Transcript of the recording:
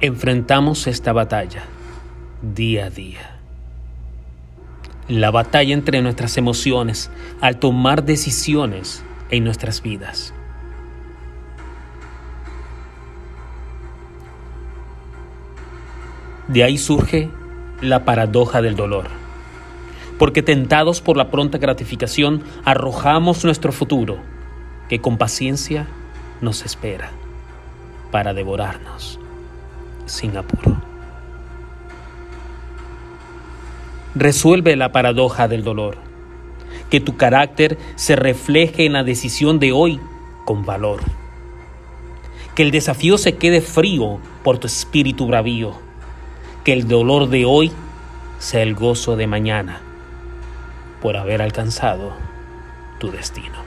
enfrentamos esta batalla día a día. La batalla entre nuestras emociones al tomar decisiones en nuestras vidas. De ahí surge la paradoja del dolor. Porque tentados por la pronta gratificación, arrojamos nuestro futuro, que con paciencia nos espera, para devorarnos sin apuro. Resuelve la paradoja del dolor. Que tu carácter se refleje en la decisión de hoy con valor. Que el desafío se quede frío por tu espíritu bravío. Que el dolor de hoy sea el gozo de mañana por haber alcanzado tu destino.